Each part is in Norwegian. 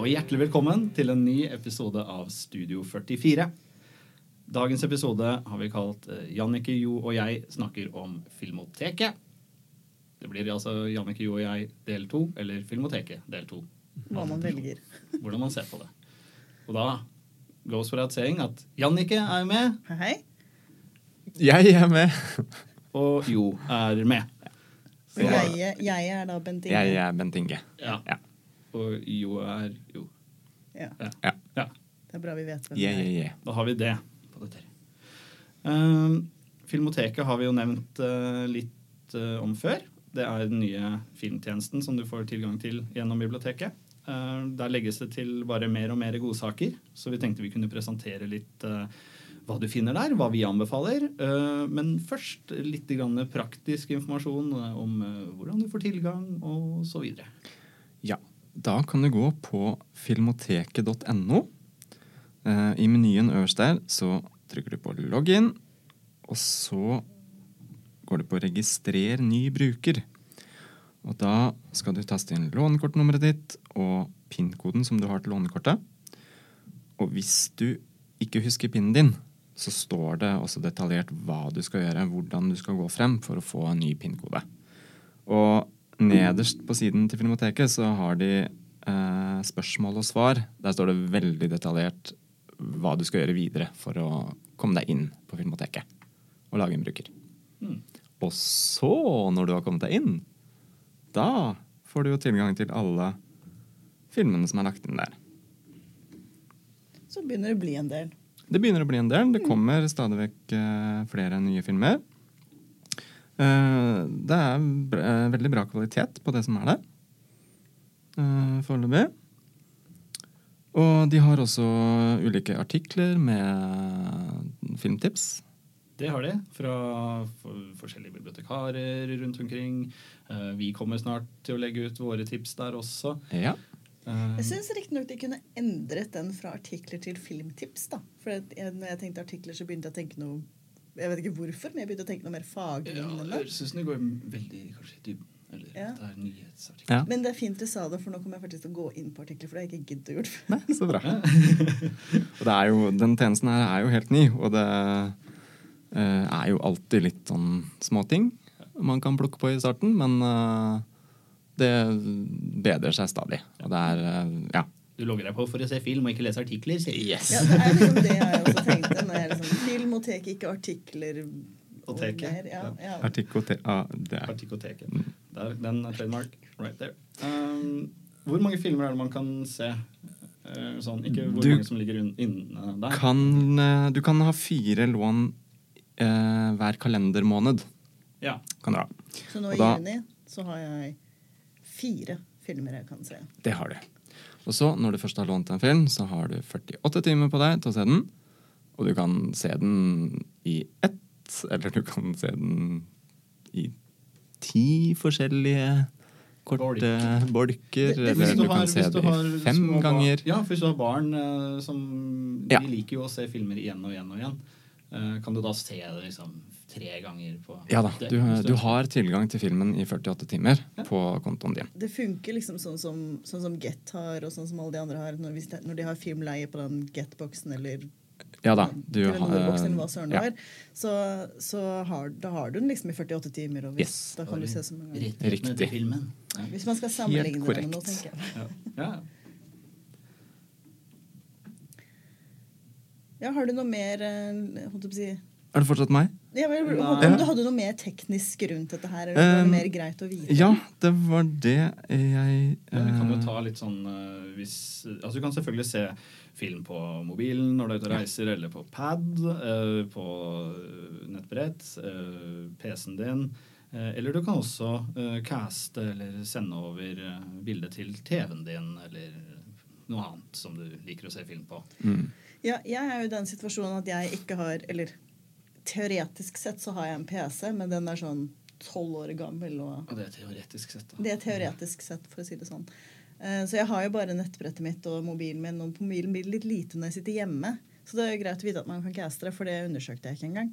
Og hjertelig velkommen til en ny episode av Studio 44. Dagens episode har vi kalt eh, Jannicke, Jo og jeg snakker om Filmoteket. Det blir altså Jannicke, Jo og jeg del to, eller Filmoteket del to. Hva man velger. Hvordan man ser på det. Og da goes without saying at Jannicke er med, hei. Jeg er med. og Jo er med. Så, jeg, jeg er da Bent Inge. Jeg er Bent Inge. Ja. Ja. Og Jo er Jo. Ja, Ja. Ja. ja. det er bra vi vet hvem Yeah, det er. yeah, yeah. Da har vi det på dette. Um, Filmoteket har vi jo nevnt uh, litt uh, om før. Det er den nye filmtjenesten som du får tilgang til gjennom biblioteket. Uh, der legges det til bare mer og mer godsaker, så vi tenkte vi kunne presentere litt eh, hva du finner der, hva vi anbefaler. Eh, men først litt grann praktisk informasjon om hvordan du får tilgang, og så videre. Da kan du gå på filmoteket.no. Eh, I menyen øverst der så trykker du på login, og så går du på registrer ny bruker. Og da skal du taste inn lånekortnummeret ditt og PIN-koden som du har til lånekortet. Og hvis du ikke husker PIN-en din, så står det også detaljert hva du skal gjøre, hvordan du skal gå frem for å få en ny PIN-kode. Og nederst på siden til Filmoteket så har de eh, spørsmål og svar. Der står det veldig detaljert hva du skal gjøre videre for å komme deg inn på Filmoteket og lage en bruker. Mm. Og så, når du har kommet deg inn, da får du jo tilgang til alle filmene som er lagt inn der. Så begynner det å bli en del. Det begynner å bli en del. Det kommer stadig vekk eh, flere nye filmer. Eh, det er eh, veldig bra kvalitet på det som er der uh, foreløpig. Og de har også ulike artikler med filmtips. Det har de, fra forskjellige bibliotekarer rundt omkring. Eh, vi kommer snart til å legge ut våre tips der også. Ja. Eh, Jeg syns riktignok de kunne endret den fra artikler til filmtips. da. For jeg, når jeg tenkte artikler, så begynte jeg å tenke noe Jeg vet ikke hvorfor, men jeg begynte å tenke noe mer faglig. ja, jeg syns det går veldig kanskje i dybden. Eller Ja. det er nyhetsartikler. ja. Men det er fint du sa det, for nå kommer jeg faktisk til å gå inn på artikler. For det har jeg ikke giddet å gjøre før. Nei, så bra. og det er jo, den tjenesten her er jo helt ny, og det uh, er jo alltid litt sånn småting man kan plukke på i starten, men uh, det bedrer seg stadig. Og det er uh, ja. Du logger deg på for å se film og ikke lese artikler. sier. Yes. Ja, det er liksom det jeg også tenkte. Når jeg liksom, Filmotek, ikke artikler. Og teket. mer, Ja, ja. Artikote... Ah. Artikoteket. Der, den er trademark. Right there. Um, hvor mange filmer er det man kan se? Uh, sånn, ikke hvor Du mange som ligger inne der. Kan, uh, du kan ha fire lån uh, hver kalendermåned. Ja. Kan du ha. Så nå Og i da- juni så har jeg fire filmer jeg kan se. Det har du. Og så, når du først har lånt en film, så har du 48 timer på deg til å se den. Og du kan se den i ett, eller du kan se den i ti forskjellige korte bolker. Det- det- Eller du, du kan se det har i fem barn- ganger. Ja, for hvis du har barn som som Ja. Liker jo å se filmer igjen og igjen og igjen. Eh, kan du da se det liksom tre ganger på Ja da, du, du har tilgang til filmen i 48 timer Ja. på kontoen din. Det funker liksom sånn som, sånn som Get har, og sånn som alle de andre har, når, hvis det, når de har filmleie på den Get-boksen eller Ja da, du Telenor-boksen, har ja. er, så, så har, da har du den liksom i 48 timer, og hvis, Yes. da kan du se så mange ganger. Riktig. Ja. Hvis man skal sammenligne det med noe, tenker jeg. Ja. Ja. Ja, har du noe mer eh, holdt jeg på å si Er det fortsatt meg? Ja, men, Om du hadde noe mer teknisk rundt dette her, eller var det mer greit å vite? Ja, det var det jeg Ja, Du kan jo eh, ta litt sånn eh, hvis, altså Du kan selvfølgelig se film på mobilen når du er ute og reiser, eller på pad, eh, på nettbrett, eh, PC-en din. eller du kan også caste eller sende over uh, bildet til TV-en din, eller noe annet som du liker å se film på. mm. Ja, jeg er jo i den situasjonen at jeg ikke har Eller teoretisk sett så har jeg en PC, men den er sånn tolv år gammel. Og Og det er teoretisk sett. da. det er teoretisk sett, for å si det sånn. Eh, Så jeg har jo bare nettbrettet mitt og mobilen min, og mobilen blir litt lite når jeg sitter hjemme. Så det er jo greit å vite at man kan caste det, for det undersøkte jeg ikke engang.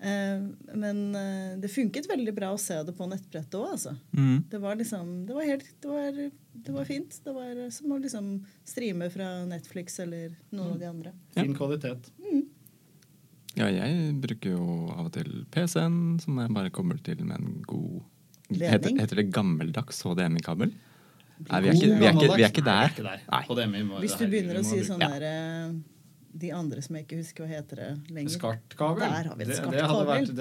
Eh, men eh, det funket veldig bra å se det på nettbrettet òg, altså. Mm. Det var liksom Det var helt Det var, det var fint. Det var som å liksom streame fra Netflix eller noen av de andre. Fin kvalitet. Ja, jeg bruker jo av og til PC-en, som jeg bare kommer til med en god Heter, heter det gammeldags HDMI-kabel? Nei, vi er, ikke, vi, er ikke, vi er ikke der. vi er ikke der. Nei. Hvis du er- begynner å si sånn Ja. der eh, De andre som jeg ikke husker hva heter det lenger. Skartkabel. Der har vi et Det- det hadde skartkabel. vært-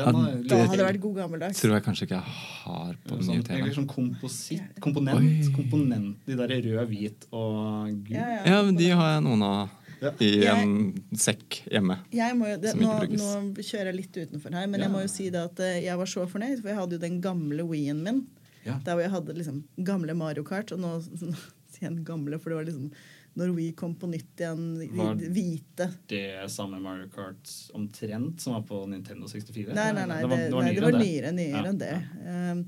Da hadde det vært god gammeldags. Tror jeg kanskje ikke jeg har på den nye Sånn, TV-en. sånn kompositt, komponent. Komponent, De der rød, hvit og gul. Ja, ja. Ja, men de har jeg noen av Ja. i Jeg- en sekk hjemme. Jeg må jo, det, Som nå, ikke brukes. nå kjører jeg litt utenfor her, men jeg må jo si det at eh, jeg var så fornøyd, for jeg hadde jo den gamle Wii-en min. Ja. Der hvor jeg hadde liksom gamle Mario Kart, og nå sier jeg den gamle, for det var liksom når Wii kom på nytt igjen, Var- hvite. Det samme Mario Kart omtrent som var på Nintendo 64? Nei, nei, nei, det var, det, var nei, det var nyere, nyere Ja, enn det. Um,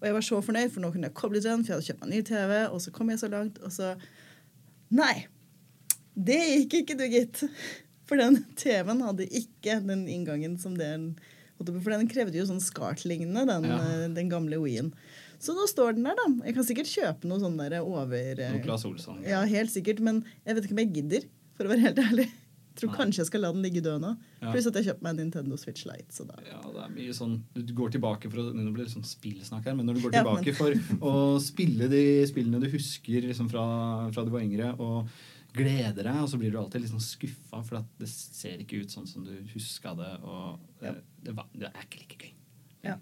og jeg var så fornøyd, for nå kunne jeg koble til den, for jeg hadde kjøpt meg ny TV, og så kom jeg så langt, og så Nei! Det gikk ikke, du, gitt. For den TV-en hadde ikke den inngangen som den For den krevde jo sånn Skart-lignende, den, Ja. eh, den gamle Wii-en. Så nå står den der, da. Jeg kan sikkert kjøpe noe sånn der over eh, Olsson. Ja, helt sikkert, men jeg vet ikke om jeg gidder, for å være helt ærlig. Jeg tror Nei. kanskje jeg skal la den ligge død nå. Ja. Pluss at jeg kjøpte meg en Nintendo Switch Lite. Ja, det er mye sånn Du går tilbake for å Nå blir det sånn spillsnakk her, men når du går tilbake ja, for å spille de spillene du husker liksom fra, fra du var yngre, og gleder deg, og så blir du alltid litt sånn skuffa, for at det ser ikke ut sånn som du huska det, og det, Ja. det, var, det er ikke like gøy. Ja.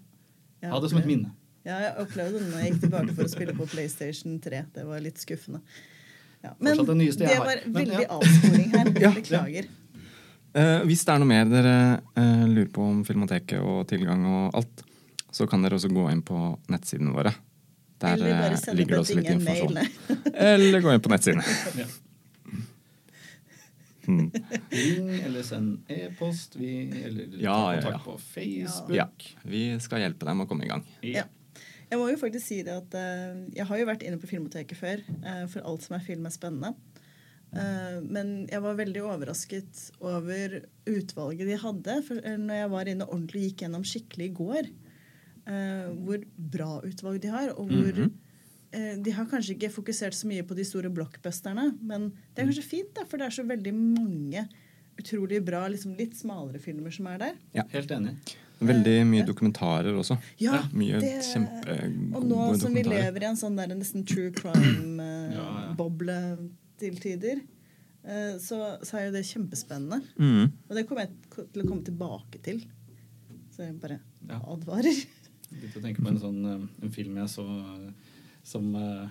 Ha det som et minne. Ja, jeg opplevde det når jeg gikk tilbake for å spille på PlayStation 3. Det var litt skuffende. Ja, men det det var Men, veldig ja. avsporing her. Ja. Beklager. Eh, hvis det er noe mer dere uh, lurer på om Filmoteket og tilgang og alt, så kan dere også gå inn på nettsidene våre. Der eh, ligger det også litt informasjon. Eller gå inn på nettsidene. Hmm. Ring eller send e-post, eller ta Ja, ja, kontakt ja. på Facebook. Ja, vi skal hjelpe dem å komme i gang. Ja. Jeg må jo faktisk si det at uh, jeg har jo vært inne på Filmoteket før, uh, for alt som er film er spennende. Uh, men jeg var veldig overrasket over utvalget de hadde. For når jeg var inne og ordentlig gikk gjennom skikkelig i går, eh, hvor bra utvalg de har, og hvor mm eh, De har kanskje ikke fokusert så mye på de store blockbusterne, men det er kanskje fint, da, for det er så veldig mange utrolig bra, liksom litt smalere filmer som er der. Ja, Helt enig. Veldig mye dokumentarer også. Ja, Mye det- kjempegode Og nå som vi lever i en sånn der nesten true Ja, ja. crime-boble til tider, eh, så, så er jo det kjempespennende. Mm. Og det kommer jeg til å komme tilbake til. Så jeg bare Ja. advarer. Begynte å tenke på en sånn eh, en film jeg så eh, som eh,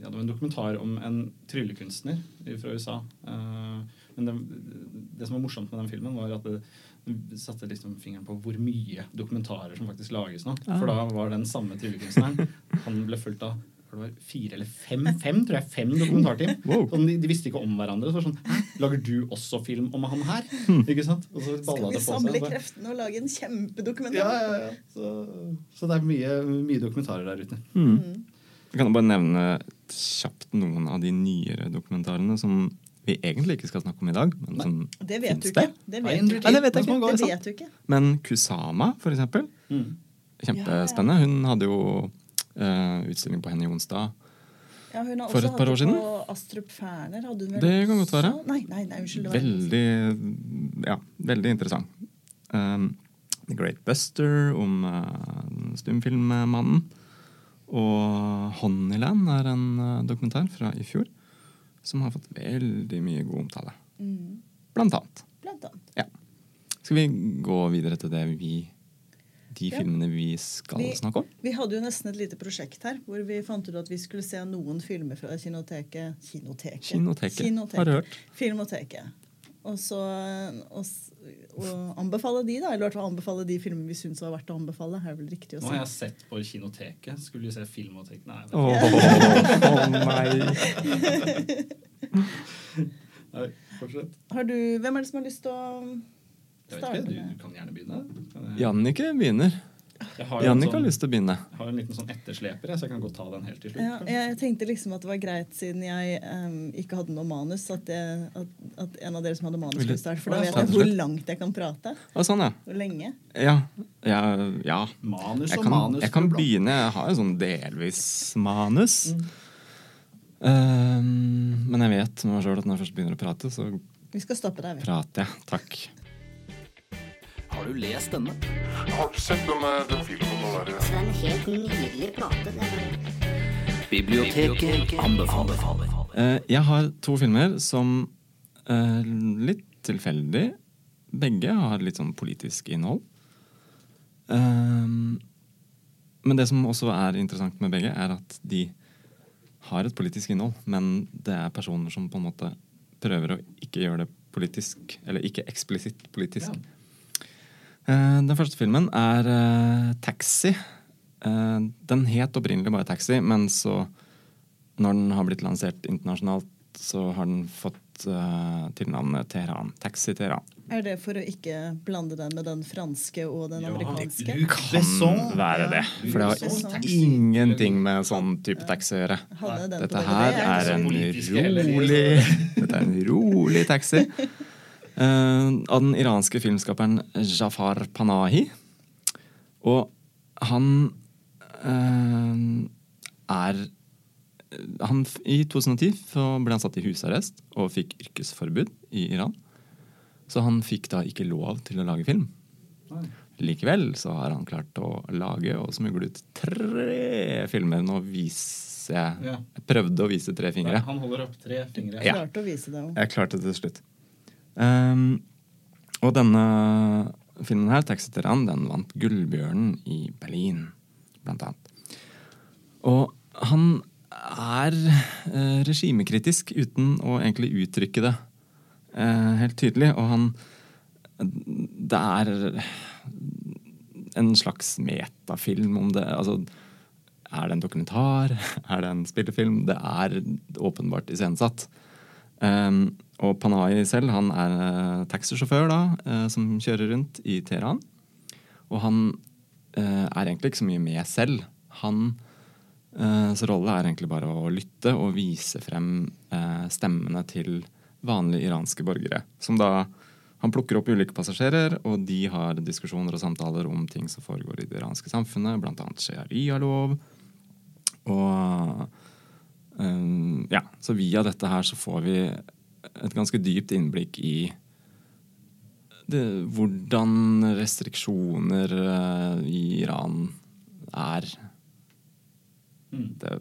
ja, Det var en dokumentar om en tryllekunstner fra USA. Eh, Men det, det som var morsomt med den filmen, var at det satte liksom fingeren på hvor mye dokumentarer som faktisk lages nå. Ah. For da var den samme tryllekunstneren Han ble fulgt av det var fire eller fem, fem tror jeg, fem dokumentarteam. Wow. Sånn, de, de visste ikke om hverandre. Så var det sånn, Hæ, Lager du også film om han her? Ikke sant? Og så Skal balla vi det på samle seg. Så- kreftene og lage en kjempedokumentar? ja, ja, ja. Så, så det er mye, mye dokumentarer der ute. Mm. Jeg kan bare nevne kjapt noen av de nyere dokumentarene som vi egentlig ikke skal snakke om i dag. Men som Det vet du ikke. det. Det vet. Nei, det vet jeg ikke. Det går det vet du ikke. Men Kusama, for eksempel. Mm. Kjempespennende. Hun hadde jo uh, utstilling på Henny Jonstad. Ja, hun har For også et par år siden? På Astrup Ferner hadde hun vel Det kan godt være. Nei, nei, nei, unnskyld. det var- Veldig ja, veldig interessant. Um, The Great Buster om uh, stumfilmmannen. Og Honeyland er en uh, dokumentar fra i fjor som har fått veldig mye god omtale. Mm, Blant annet. blant annet. Ja. Skal vi gå videre til det vi de filmene vi skal Vi- snakke om? Vi hadde jo nesten et lite prosjekt her, hvor vi fant ut at vi skulle se noen filmer fra Kinoteket Kinoteket. Kinoteket. Har du hørt? Filmoteket. Og så og, og anbefale de, da. Eller i hvert fall anbefale de filmene vi syns var verdt å anbefale. Er vel riktig å si. Nå har jeg sett på Kinoteket. Skulle du se Filmoteket? Nei, Åh, oh, nei! Nei, fortsett. Har du, hvem er det som har lyst til å Jeg vet starte ikke, du, du kan gjerne begynne. Kan jeg- Jannicke begynner. Jeg har en har sånn, lyst til å begynne. jeg har en liten sånn ettersleper, så jeg kan godt ta den helt til slutt. Ja, jeg tenkte liksom at det var greit, siden jeg um, ikke hadde noe manus, at, jeg, at, at en av dere som hadde manus, skulle starte. For da vet jeg hvor langt jeg kan prate. Og sånn, ja. Hvor lenge. Ja. ja, ja. Manus Jeg og kan, manus. jeg kan begynne. Jeg har jo sånn delvis manus. Um, men jeg vet med meg sjøl at når jeg først begynner å prate, så Vi skal stoppe deg, vi. prater jeg. Takk. Har du lest denne? Har du sett den, eh, den filmen der, Det er en helt nydelig plate. Det Biblioteket anbefaler. Eh, jeg har to filmer som eh, litt tilfeldig Begge har litt sånn politisk innhold. Um, men det som også er interessant med begge, er at de har et politisk innhold, men det er personer som på en måte prøver å ikke gjøre det politisk, eller ikke eksplisitt politisk. Eh, den første filmen er eh, Taxi. Eh, den het opprinnelig bare Taxi, men så, når den har blitt lansert internasjonalt, så har den fått tilnavnet Teheran. Taxi Teheran. Er det for å ikke blande den med den franske og den Ja, amerikanske? Luc Kan Besson. være det. For det har ingenting med sånn type taxi å gjøre. Dette her er en rolig Dette er en rolig taxi. Eh, av den iranske filmskaperen Jafar Panahi. Og han eh, er han, I 2010 så ble han satt i husarrest og fikk yrkesforbud i Iran. Så han fikk da ikke lov til å lage film. Nei. Likevel så har han klart å lage og smugle ut tre filmer. Nå viser jeg Ja. Jeg prøvde å vise tre fingre. Han holder opp tre fingre. Ja. Klarte å vise det òg. Jeg klarte det til slutt. Ehm, og denne filmen her, 'Taxi Rand, den vant Gullbjørnen i Berlin, blant annet. Og han er eh, regimekritisk uten å egentlig uttrykke det eh, helt tydelig. Og han Det er en slags metafilm om det. Altså, er det en dokumentar? Er det en spillefilm? Det er åpenbart iscenesatt. Um, og Panahi selv han er uh, taxisjåfør da, eh, som kjører rundt i Teheran. Og han uh, er egentlig ikke så mye med selv. Hans rolle er egentlig bare å lytte og vise frem stemmene til vanlige iranske borgere. Som da Han plukker opp ulike passasjerer, og de har diskusjoner og samtaler om ting som foregår i det iranske samfunnet, bl.a. sharia-lov. Og ja, så via dette her så får vi et ganske dypt innblikk i det, hvordan restriksjoner eh, i Iran er. Mm. Det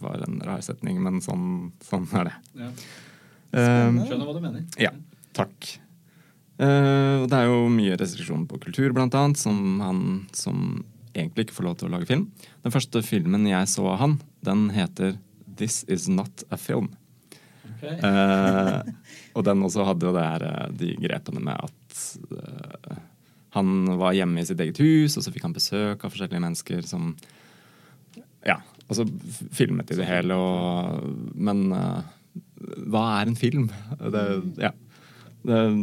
var en rar setning, men sånn, sånn er det. Ja. Um, Skjønner hva du mener. ja, takk. Eh, det er jo mye restriksjoner på kultur, blant annet, som han som egentlig ikke får lov til å lage film. Den første filmen jeg så av han, den heter This Is Not A Film. Okay. uh, og den også hadde jo det her, eh, de grepene med at uh, han var hjemme i sitt eget hus, og så fikk han besøk av forskjellige mennesker som Ja, og så filmet de det hele, og Men uh, hva er en film? Det, ja. Det er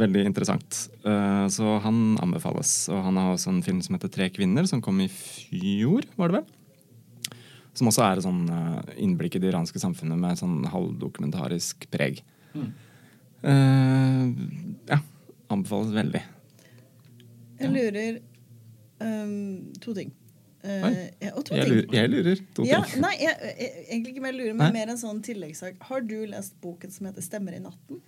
veldig interessant. Så han anbefales. Og han har også en film som heter 'Tre kvinner', som kom i fjor, var det vel? Som også er et sånn eh, innblikk i det iranske samfunnet med sånn halvdokumentarisk preg. Mm. Uh, ja. Anbefales veldig. Jeg lurer um, To ting. Uh, ja, og to Jeg ting. lurer, jeg lurer to Ja, ting. nei, jeg, jeg, egentlig ikke mer lurer, Nei. men mer en sånn tilleggssak. Har du lest boken som heter 'Stemmer i natten'?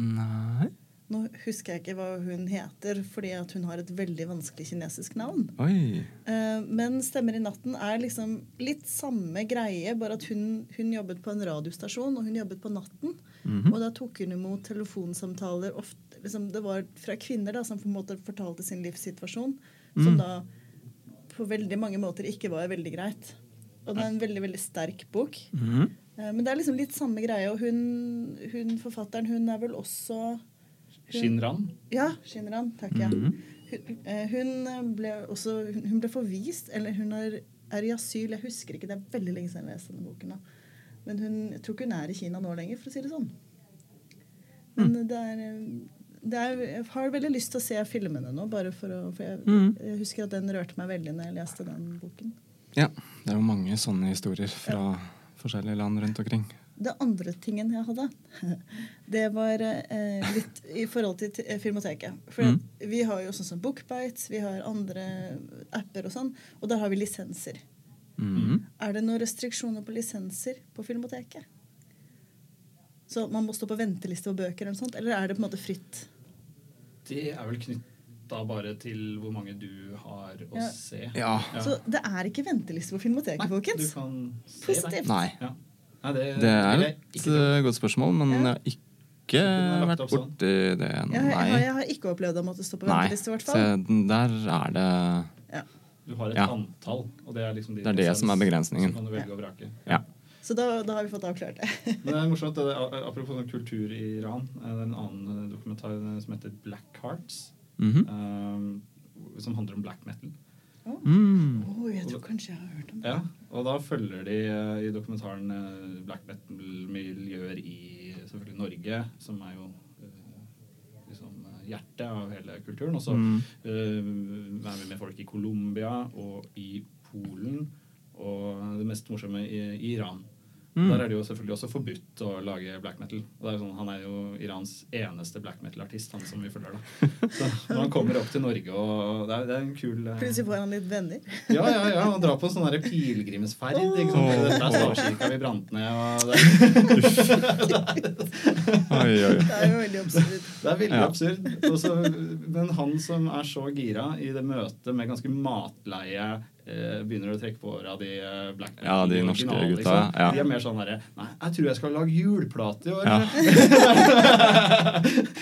Nei Nå husker jeg ikke hva hun heter, fordi at hun har et veldig vanskelig kinesisk navn. Oi. Eh, men 'Stemmer i natten' er liksom litt samme greie, bare at hun, hun jobbet på en radiostasjon, og hun jobbet på natten. Mhm. Og da tok hun imot telefonsamtaler ofte, liksom, Det var fra kvinner da, som på en måte fortalte sin livssituasjon, som Mm. da på veldig mange måter ikke var veldig greit. Og det er en veldig veldig sterk bok. Mm -hmm. men det er liksom litt samme greie. Og hun, hun forfatteren, hun er vel også Shinran. Ja, Shinran. Takk, ja. Mm eh, hun ble også hun, ble forvist, eller hun er, er i asyl. Jeg husker ikke, det er veldig lenge siden jeg leste denne boken. da. Men hun, jeg tror ikke hun er i Kina nå lenger, for å si det sånn. Men det er det er, jeg har veldig lyst til å se filmene nå, bare for å For jeg, Mm. jeg husker at den rørte meg veldig når jeg leste den boken. Ja, det er jo mange sånne historier fra forskjellige land rundt omkring. Det andre tingen jeg hadde, det var eh, litt i forhold til Filmoteket. For Mm. vi har jo sånn som Bookbites, vi har andre apper og sånn, og der har vi lisenser. Mm. Er det noen restriksjoner på lisenser på Filmoteket? Så man må stå på venteliste på bøker, eller noe sånt, eller er det på en måte fritt? Det er vel knytta bare til hvor mange du har å Ja. se. Ja. Ja. Så det er ikke venteliste på Filmoteket, Nei, du kan se Positivt. Nei, Nei. Ja. Nei, det, Det er et ikke eh, godt spørsmål, men Ja. jeg har ikke vært opp sånn. borti det. Jeg, jeg, har- jeg har ikke opplevd å måtte stå på venteliste, i hvert Så fall. der er det Du har et Ja. antall, og det er liksom din Det er det som er begrensningen. Som kan du velge vrake. Ja. Så da, da har vi fått avklart det. Men det er morsomt, det, er- apropos sånn kultur i Iran, eh, det er en annen dokumentar som heter Black Hearts, Mm -hmm. um, som handler om black metal. Mm. Å, jeg tror kanskje jeg har hørt om det. Ja, og da følger de eh, i dokumentaren eh, black metal-miljøer i selvfølgelig Norge, som er jo eh, liksom hjertet av hele kulturen. Og så Mm. uh, er vi med folk i Colombia og i Polen, og det mest morsomme i, i Iran. Mm. Der er det jo selvfølgelig også forbudt å lage black metal. Og det er sånn, han er jo Irans eneste black metal-artist, han som vi følger da. Så når han kommer opp til Norge og Det er, det er en kul eh, Plutselig får han litt venner. ja, ja, ja. Og dra på en sånn pilegrimsferd. Ikke sant? Dette er stavkirka vi brant ned. Og det, Oi, oi. Det er jo veldig absurd. det er veldig Ja. absurd. Også, men han som er så gira i det møtet med ganske matleie begynner å trekke på åra de eh, black Ja, de norske original, gutta, ja. De er mer sånn herre Nei, jeg tror jeg skal lage juleplate i år. Ja.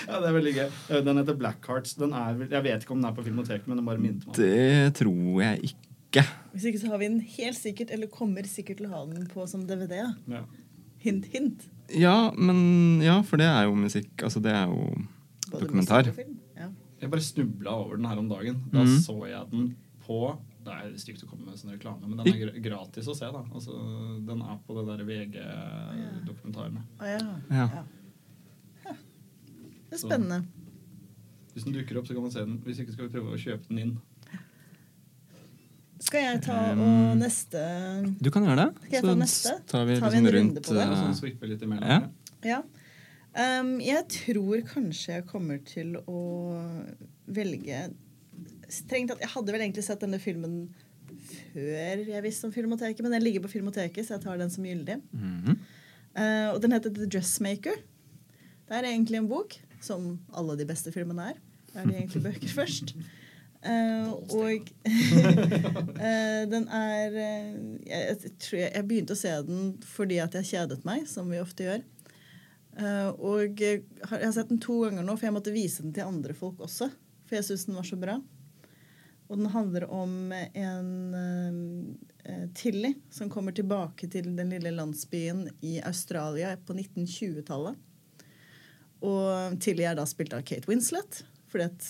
ja, det er veldig gøy. Eh, Den heter Black Hearts. Den er, jeg vet ikke om den er på Filmoteket, men den bare minte meg det. Tror jeg ikke. Hvis ikke så har vi den helt sikkert, eller kommer sikkert til å ha den på som DVD. ja. Hint, hint. Ja, men Ja, for det er jo musikk. Altså, det er jo Både dokumentar. Ja. Jeg bare snubla over den her om dagen. Da mm. så jeg den på Det er stygt å komme med sånn reklame, men den er gratis å se. da altså, Den er på det der VG-dokumentarene. Å, ja. Ja. Det er spennende. Hvis den dukker opp, så kan man se den. Hvis ikke skal vi prøve å kjøpe den inn. Skal jeg ta og Um, neste Du kan gjøre det. Skal jeg ta neste? tar vi, Tar vi en en runde på det? Og eh, sånn svippe litt imellom. Ja. Ja. Um, jeg tror kanskje jeg kommer til å velge Strengt tatt, Jeg hadde vel egentlig sett denne filmen før jeg visste om Filmoteket, men den ligger på Filmoteket, så jeg tar den som gyldig. Mm -hmm. uh, og den heter The Dressmaker. Det er egentlig en bok, som alle de beste filmene er. Det er de egentlig bøker først. Uh, og uh, den er jeg, jeg, tror jeg, jeg begynte å se den fordi at jeg kjedet meg, som vi ofte gjør. Uh, og jeg har, jeg har sett den to ganger nå, for jeg måtte vise den til andre folk også. For jeg syns den var så bra. Og den handler om en uh, Tilly som kommer tilbake til den lille landsbyen i Australia på 1920-tallet. Og Tilly er da spilt av Kate Winslet. Fordi at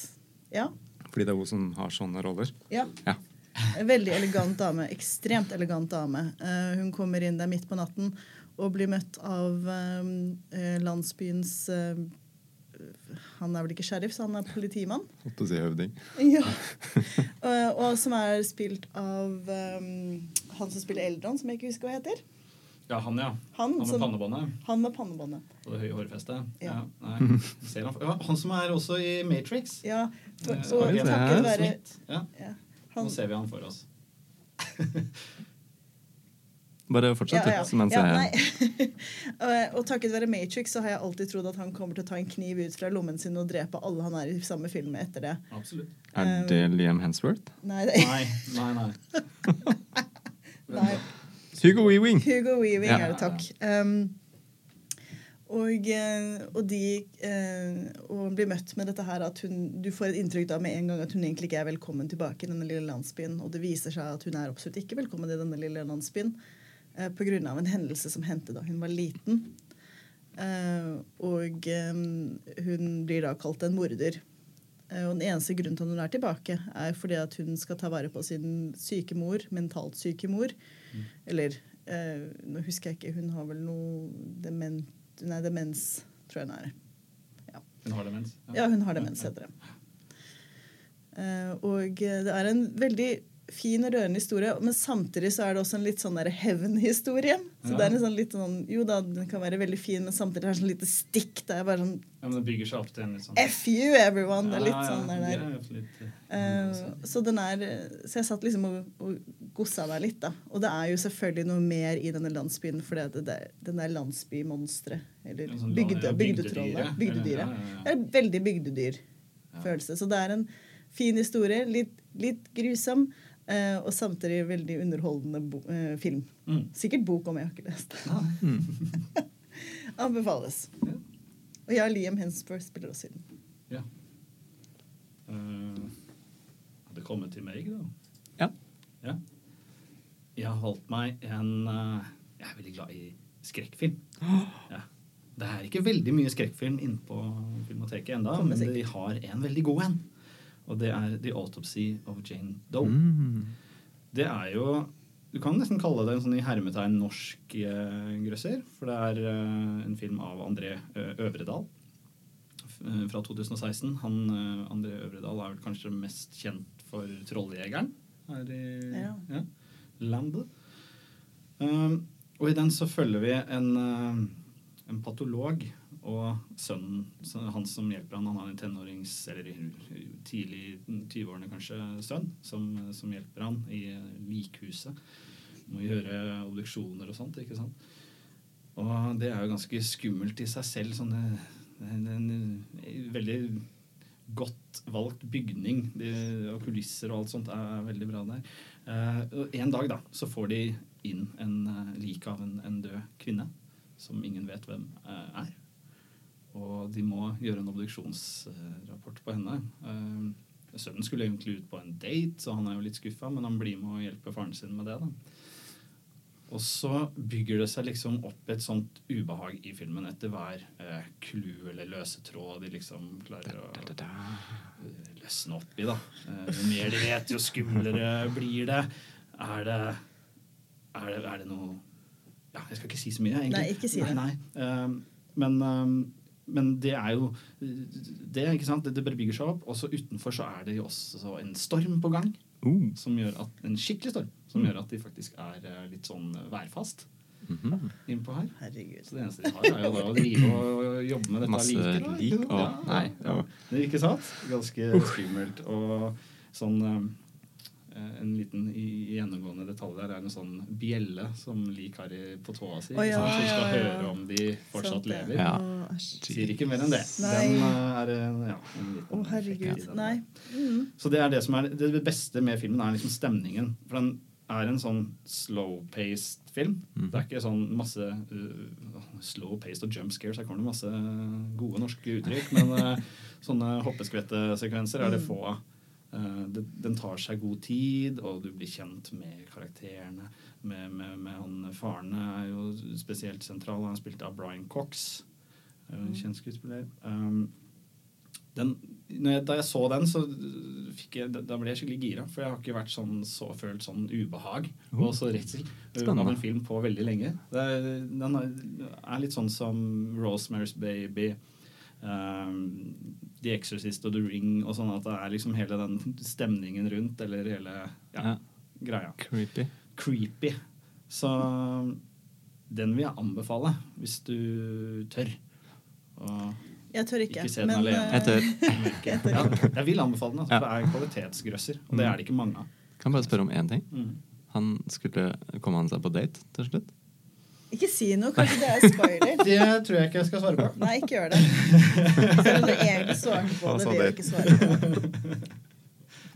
Ja. Fordi det er hun som har sånne roller. ja. Ja. Veldig elegant dame. Ekstremt elegant dame. Uh, hun kommer inn der midt på natten og blir møtt av eh, landsbyens eh, Han er vel ikke sheriff, så han er politimann. Holdt på å si høvding. Ja. Og, og som er spilt av um, han som spiller Eldron, som jeg ikke husker hva heter. Ja, han, ja. Han Han med som- pannebåndet Han med pannebåndet. og det høye hårfestet. Ja. Ja, han, ja, han som er også i Matrix. Ja, for, Eh, og det takket være Smith. Ja, ja, nå ser vi han for oss. Bare fortsett, Ja, ja. Mens Ja, jeg og, takket være Matrix så har jeg alltid trodd at han kommer til å ta en kniv ut fra lommen sin og drepe alle han er i samme film med etter det. Absolutt. Er det Liam Hensworth? Nei, det, Nei, nei, nei. nei. Hugo Weaving! Hugo Weaving Ja. er det, takk. Um, og, eh, og de eh, og blir møtt med dette her at hun, du får et inntrykk da med en gang at hun egentlig ikke er velkommen tilbake i denne lille landsbyen. Og det viser seg at hun er absolutt ikke velkommen i denne lille landsbyen eh, pga. en hendelse som hendte da hun var liten. Eh, og eh, hun blir da kalt en morder. Eh, og den eneste grunnen til at hun er tilbake, er fordi at hun skal ta vare på sin syke mor, mentalt syke mor. Eller eh, nå husker jeg ikke, hun har vel noe dement, nei, demens, tror jeg hun er. Hun har demens. Ja, hun har demens, heter det. Og det er en veldig fin og rørende historie, men samtidig så er det også en litt sånn der hevnhistorie. Så Ja. det er en sånn litt sånn Jo da, den kan være veldig fin, men samtidig er det sånn lite stikk. Det er bare sånn Ja, men det bygger seg opp til en litt sånn F you, everyone! Det er litt Ja, ja, sånn der. er litt, uh, så den er Så jeg satt liksom og, og gossa meg litt, da. Og det er jo selvfølgelig noe mer i denne landsbyen, for det, det, den der landsbymonsteret. Eller Ja, sånn bygde, ja, bygdetrollet. bygdedyret. Ja, ja, ja. Det er en veldig bygdedyrfølelse. Så det er en fin historie. Litt, litt grusom. Eh, og samtidig veldig underholdende bo, eh, film. Mm. Sikkert bok om jeg har ikke lest det. Anbefales. Ja. Og ja, Liam Hensper spiller også i den. Ja. Uh, det kommet til meg, da. Ja. Ja. Jeg har holdt meg en uh, Jeg er veldig glad i skrekkfilm. Ja. Det er ikke veldig mye skrekkfilm inne på Filmoteket ennå, men vi de har en veldig god en. Og det er The Autopsy of Jane Doe. Mm. Det er jo Du kan nesten kalle det en sånn i hermetegn norsk eh, grøsser. For det er eh, en film av André eh, Øvredal f- eh, fra 2016. Han, eh, André Øvredal er vel kanskje mest kjent for 'Trolljegeren' her i Ja. landet. Um, og i den så følger vi en, eh, en patolog og sønnen han som hjelper han. Han har en tenårings, eller tidlig 20-årene kanskje, sønn som, som hjelper han i eh, likhuset. Må gjøre obduksjoner og sånt, ikke sant. Og det er jo ganske skummelt i seg selv. Sånn, det, det, det er en eh, veldig godt valgt bygning de, og kulisser og alt sånt er veldig bra der. Eh, og en dag da, så får de inn en uh, lik av en, en død kvinne som ingen vet hvem eh, er. Og de må gjøre en obduksjonsrapport på henne. Eh, sønnen skulle egentlig ut på en date, så han er jo litt skuffa, men han blir med og hjelper faren sin med det. da. Og så bygger det seg liksom opp et sånt ubehag i filmen etter hver eh, eller løse tråd de liksom klarer å eh, løsne opp i. da. Eh, jo mer de vet, jo skumlere blir det. Er det, er det, er det noe Ja, jeg skal ikke si så mye, egentlig. Nei, ikke si det. Nei, nei. Um, men, eh, men det er jo det, ikke sant? Det, det bare bygger seg opp. Og så utenfor så er det jo også en storm på gang. Uh. Som gjør at, en skikkelig storm som gjør at de faktisk er eh, litt sånn værfast Mhm. innpå her. Herregud. Så det eneste de har, er jo da å drive og, jobbe med dette Masse liket. da, lik og- ja, nei, ja. ja. Det ikke sant? Ganske skummelt. Og sånn eh, En liten gjennomgående detalj der er en sånn bjelle som lik har på tåa si. Oh, ja. Som skal ja, ja. høre om de fortsatt Sant lever. Ja. Sier ikke mer enn det. Nei. Den eh, er en, ja, en liten oh, herregud. Nei. Mm. Så det er det som er det beste med filmen, er liksom stemningen. For den er en sånn slow-paced film. Mm. Det er ikke sånn masse uh, slow-paced og jump scares. Her kommer det masse gode norske uttrykk. Men uh, sånne hoppeskvettesekvenser er det få av. Det, den tar seg god tid, og du blir kjent med karakterene. Med, med, med han Faren er jo spesielt sentral. Han er spilt av Brian Cox. uh, En kjent skuespiller. Um, den, jeg, da jeg så den, så jeg, da- ble jeg skikkelig gira. For jeg har ikke vært sånn, så, følt sånn ubehag og så redsel av en film på veldig lenge. Det, den er, er litt sånn som Rosemary's Baby, The Exorcist og The Ring og sånn. At det er liksom hele den stemningen rundt, eller hele ja, Ja. greia. Creepy. Creepy. Så den vil jeg anbefale, hvis du tør. Og Jeg tør ikke. Ikke se den men, alene. eh, Jeg tør. jeg tør ja, jeg vil anbefale den, altså, Ja. det er kvalitetsgrøsser. Og det er det ikke mange av. Kan bare spørre om én ting. Mm. Han skulle Kom han seg på date til slutt? Ikke si noe, kanskje det er spoiler. Det tror jeg ikke jeg skal svare på. Nei, ikke gjør det. Selv om du egentlig svarte på det, vil jeg ikke svare på.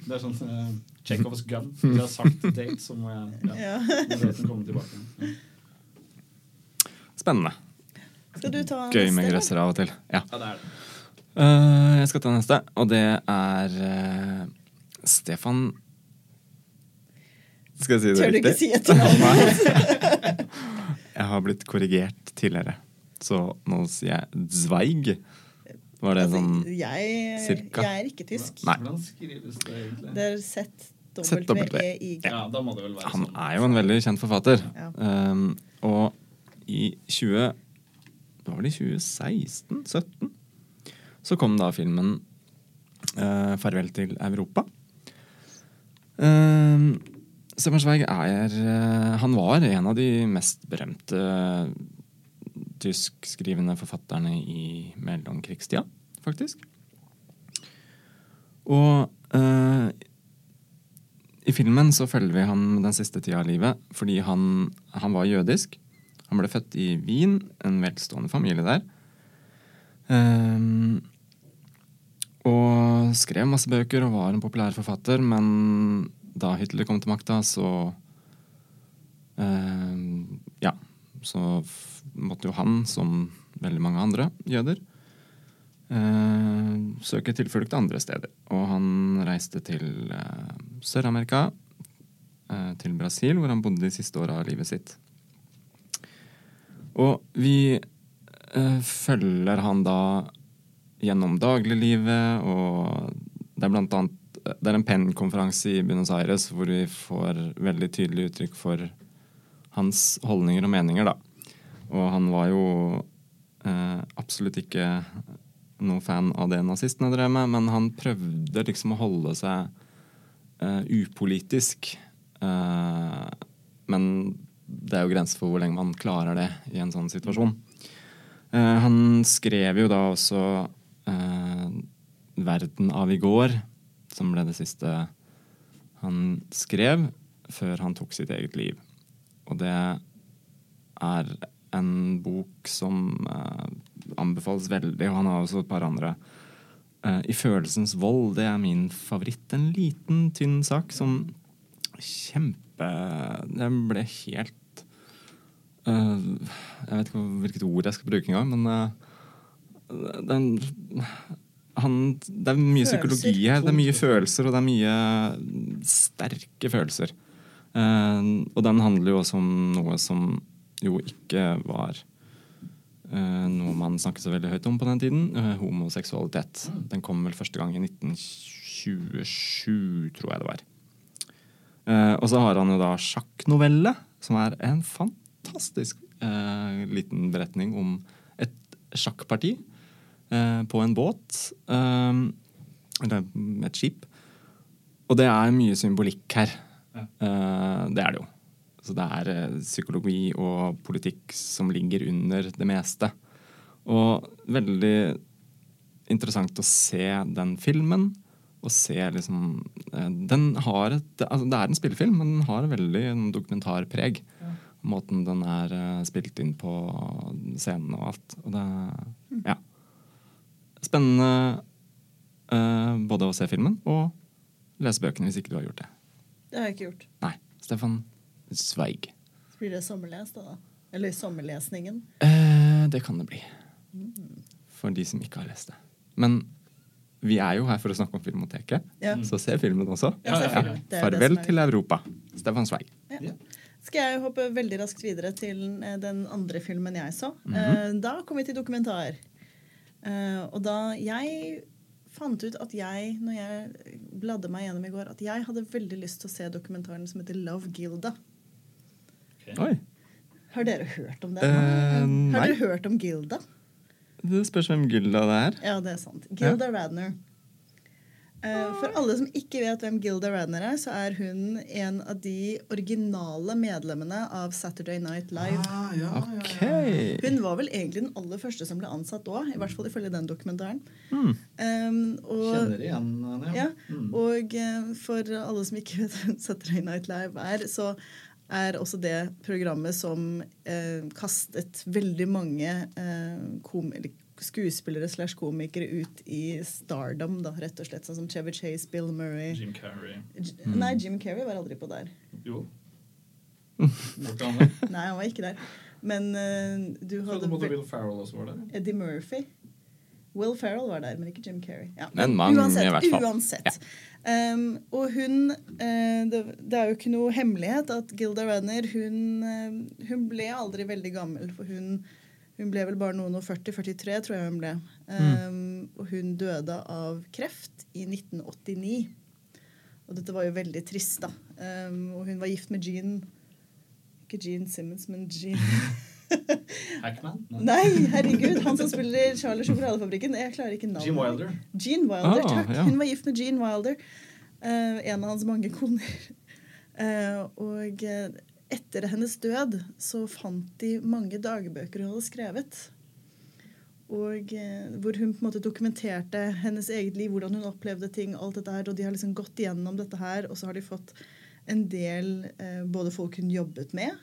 Det er sånn uh, Chekhovs gun. Hvis jeg har sagt date, så må jeg ja, Ja. må daten komme tilbake. Ja. Spennende. Skal du ta Gøy neste, med gresser av og til. Ja. ja, det er det. Uh, jeg skal ta neste, og det er uh, Stefan Skal jeg si det Tør du ikke si etternavnet? Jeg har blitt korrigert tidligere, så nå sier jeg Zweig. Var det sånn Altså, jeg, cirka? jeg er ikke tysk. Nei. Hvordan skrives det egentlig? Det er Z-W-E-I-G. Ja, da må det vel være Han sånn. er jo en veldig kjent forfatter. Ja. Um, og i 20 Det var vel i 2016? 17? så kom da filmen uh, 'Farvel til Europa'. Uh, Stefan er eh, Han var en av de mest berømte tyskskrivende forfatterne i mellomkrigstida, faktisk. Og eh, i filmen så følger vi ham den siste tida av livet fordi han, han var jødisk. Han ble født i Wien, en velstående familie der. Ehm, og skrev masse bøker og var en populær forfatter, men da Hitler kom til makta, så eh, Ja, så måtte jo han, som veldig mange andre jøder, eh, søke tilflukt andre steder. Og han reiste til eh, Sør-Amerika, eh, til Brasil, hvor han bodde de siste åra av livet sitt. Og vi eh, følger han da gjennom dagliglivet, og det er blant annet det er en PEN-konferanse i Buenos Aires hvor vi får veldig tydelig uttrykk for hans holdninger og meninger, da. Og han var jo eh, absolutt ikke noen fan av det nazistene drev med, men han prøvde liksom å holde seg eh, upolitisk. Eh, men det er jo grenser for hvor lenge man klarer det i en sånn situasjon. Eh, han skrev jo da også eh, 'Verden av i går', som ble det siste han skrev før han tok sitt eget liv. Og det er en bok som eh, anbefales veldig, og han har også et par andre. Eh, I 'Følelsens vold', det er min favoritt. En liten, tynn sak som kjempe Den ble helt eh, Jeg vet ikke hvilket ord jeg skal bruke engang, men eh, den han, Det er mye Følelser. psykologi her. Det er mye følelser, og det er mye sterke følelser. Uh, og den handler jo også om noe som jo ikke var uh, noe man snakket så veldig høyt om på den tiden. Uh, homoseksualitet. Den kom vel første gang i 1927, tror jeg det var. Og så har han jo da sjakknovelle, som er en fantastisk liten beretning om et sjakkparti på en båt. eh, eller et skip. Og det er mye symbolikk her. Eh, det er det jo. Så det er eh, psykologi og politikk som ligger under det meste. Og veldig interessant å se den filmen. Og se liksom eh, Den har et altså Det er en spillefilm, men den har veldig en dokumentarpreg. Måten den er eh, spilt inn på, scenen og alt. Og det Ja. Spennende uh, både å se filmen og lese bøkene, hvis ikke du har gjort det. Det har jeg ikke gjort. Nei. Stefan Zweig. Så blir det sommerlest, da. da. Eller sommerlesningen. Uh, det kan det bli. For de som ikke har lest det. Men vi er jo her for å snakke om Filmoteket, Ja. så se filmen også. Ja, se filmen. Er Farvel til Europa. Stefan Zweig. Skal jeg hoppe veldig raskt videre til eh, den andre filmen jeg så. Mm -hmm. Da kom vi til dokumentar. Eh, Og da jeg fant ut at jeg, når jeg bladde meg gjennom i går, at jeg hadde veldig lyst til å se dokumentaren som heter Love Gilda. Oi. Har dere hørt om den? Uh, Har nei. dere hørt om Gilda? Det spørs hvem Gilda det er. Ja, det er sant. Gilda Radner. Eh, For alle som ikke vet hvem Gilda Radner er, så er hun en av de originale medlemmene av Saturday Night Live. Ok. Hun var vel egentlig den aller første som ble ansatt da, i hvert fall ifølge den dokumentaren. Mm. Um, og, Kjenner igjen henne, ja, og eh, for alle som ikke vet hvem Saturday Night Live er, så er også det programmet som eh, kastet veldig mange eh, kom skuespillere slash komikere ut i stardom, da, rett og slett. Sånn som Chevy Chase, Bill Murray Jim Carrey. J Nei, Jim Carrey var aldri på der. Jo. Var ikke han det? Nei, han var ikke der. Men uh, du hadde Will Farrell også var der. Eddie Murphy. Will Ferrell var der, men ikke Jim Carrey. Ja. Men mange, uansett, i hvert fall. Uansett. Um, og hun uh, det, det er jo ikke noe hemmelighet at Gilda Radner hun, uh, hun ble aldri veldig gammel. For hun, hun ble vel bare noen og 40-43, tror jeg hun ble. Um, Og hun døde av kreft i 1989. Og dette var jo veldig trist, da. Um, og hun var gift med Jean Ikke Jean Simmons, men Jean Hackman? Nei, herregud, han som spiller Charlie Sjokoladefabrikken. Jeg klarer ikke navnet. Gene Wilder. Gene Wilder, Ah, takk. ja. Hun var gift med Gene Wilder. Uh, en av hans mange koner. Uh, og eh, etter hennes død så fant de mange dagbøker hun hadde skrevet. Og eh, hvor hun på en måte dokumenterte hennes eget liv, hvordan hun opplevde ting. alt dette her, Og de har liksom gått igjennom dette her, og så har de fått en del eh, både folk hun jobbet med,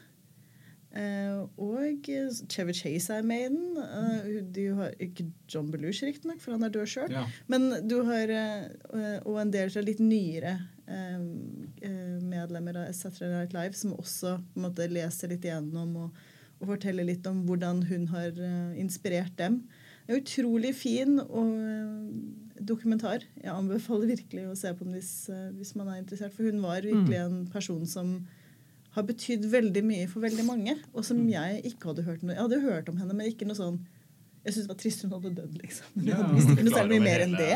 og eh, Chevy Chase er med i den. Eh, du har ikke John Belushi, riktignok, for han er død sjøl. Ja. Men du har eh, Og en del fra litt nyere medlemmer av Saturday Night Live som også måte leser litt igjennom og, og forteller litt om hvordan hun har inspirert dem. Det er utrolig fin og dokumentar. Jeg anbefaler virkelig å se på den hvis, hvis man er interessert. For hun var virkelig en person som har betydd veldig mye for veldig mange, og som jeg ikke hadde hørt noe Jeg hadde hørt om henne, men ikke noe sånn Jeg syntes det var trist hun hadde dødd, liksom. Men jeg Ja, hadde visst ikke noe særlig mye mer enn det.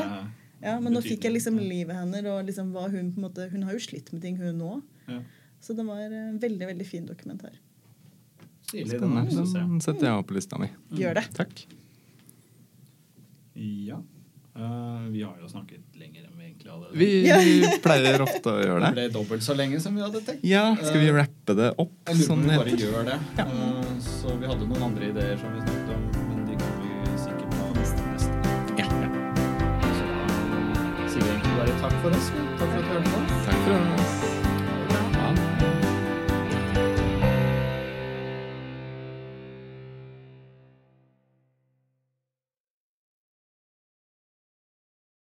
Ja, Men nå fikk jeg liksom livet hennes, og liksom hva hun på en måte Hun har jo slitt med ting, hun nå. Ja. Så det var en veldig, veldig fin dokumentar. Stilig. Den. Den setter jeg opp på lista mi. Gjør det. Takk. Ja. Eh, vi har jo snakket lenger enn vi egentlig hadde. Vi Ja. pleier ofte å gjøre Det det. ble dobbelt så lenge som vi hadde tenkt. Ja, skal vi rappe det opp Uh, sånn vi bare gjør det. Eh, Så vi hadde noen andre ideer som vi snakket om, men de kan vi sikkert ta neste. Ja. Så sier vi egentlig bare takk for oss. Takk for at du hørte på. Takk for oss.